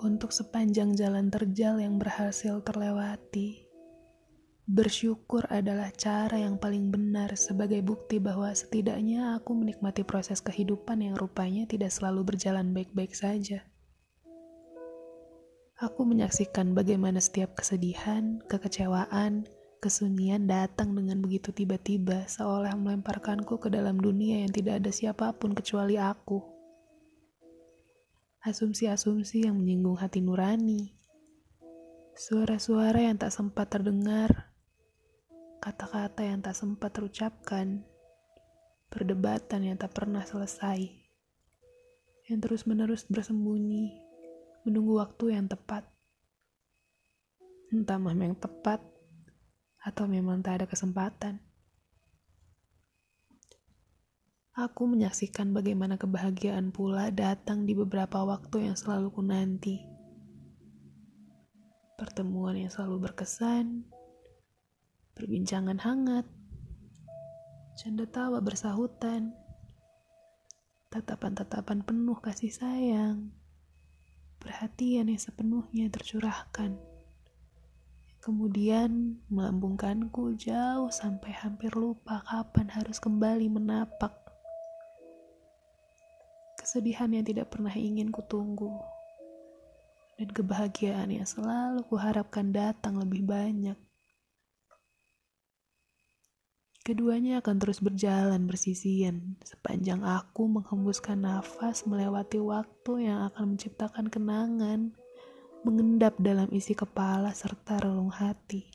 untuk sepanjang jalan terjal yang berhasil terlewati. Bersyukur adalah cara yang paling benar sebagai bukti bahwa setidaknya aku menikmati proses kehidupan yang rupanya tidak selalu berjalan baik-baik saja. Aku menyaksikan bagaimana setiap kesedihan, kekecewaan, kesunyian datang dengan begitu tiba-tiba, seolah melemparkanku ke dalam dunia yang tidak ada siapa pun kecuali aku. Asumsi-asumsi yang menyinggung hati nurani, suara-suara yang tak sempat terdengar, kata-kata yang tak sempat terucapkan, perdebatan yang tak pernah selesai, yang terus-menerus bersembunyi, menunggu waktu yang tepat. Entah memang tepat atau memang tak ada kesempatan. Aku menyaksikan bagaimana kebahagiaan pula datang di beberapa waktu yang selalu ku nanti. Pertemuan yang selalu berkesan, perbincangan hangat, canda tawa bersahutan, tatapan-tatapan penuh kasih sayang, perhatian yang sepenuhnya tercurahkan kemudian melambungkanku jauh sampai hampir lupa kapan harus kembali menapak. Kesedihan yang tidak pernah ingin kutunggu, dan kebahagiaan yang selalu kuharapkan datang lebih banyak. Keduanya akan terus berjalan bersisian sepanjang aku menghembuskan nafas melewati waktu yang akan menciptakan kenangan mengendap dalam isi kepala serta relung hati.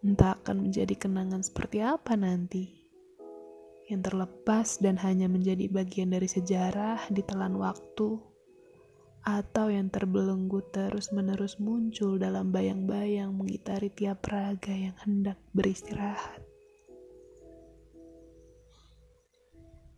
Entah akan menjadi kenangan seperti apa nanti, yang terlepas dan hanya menjadi bagian dari sejarah di telan waktu, atau yang terbelenggu terus-menerus muncul dalam bayang-bayang mengitari tiap raga yang hendak beristirahat.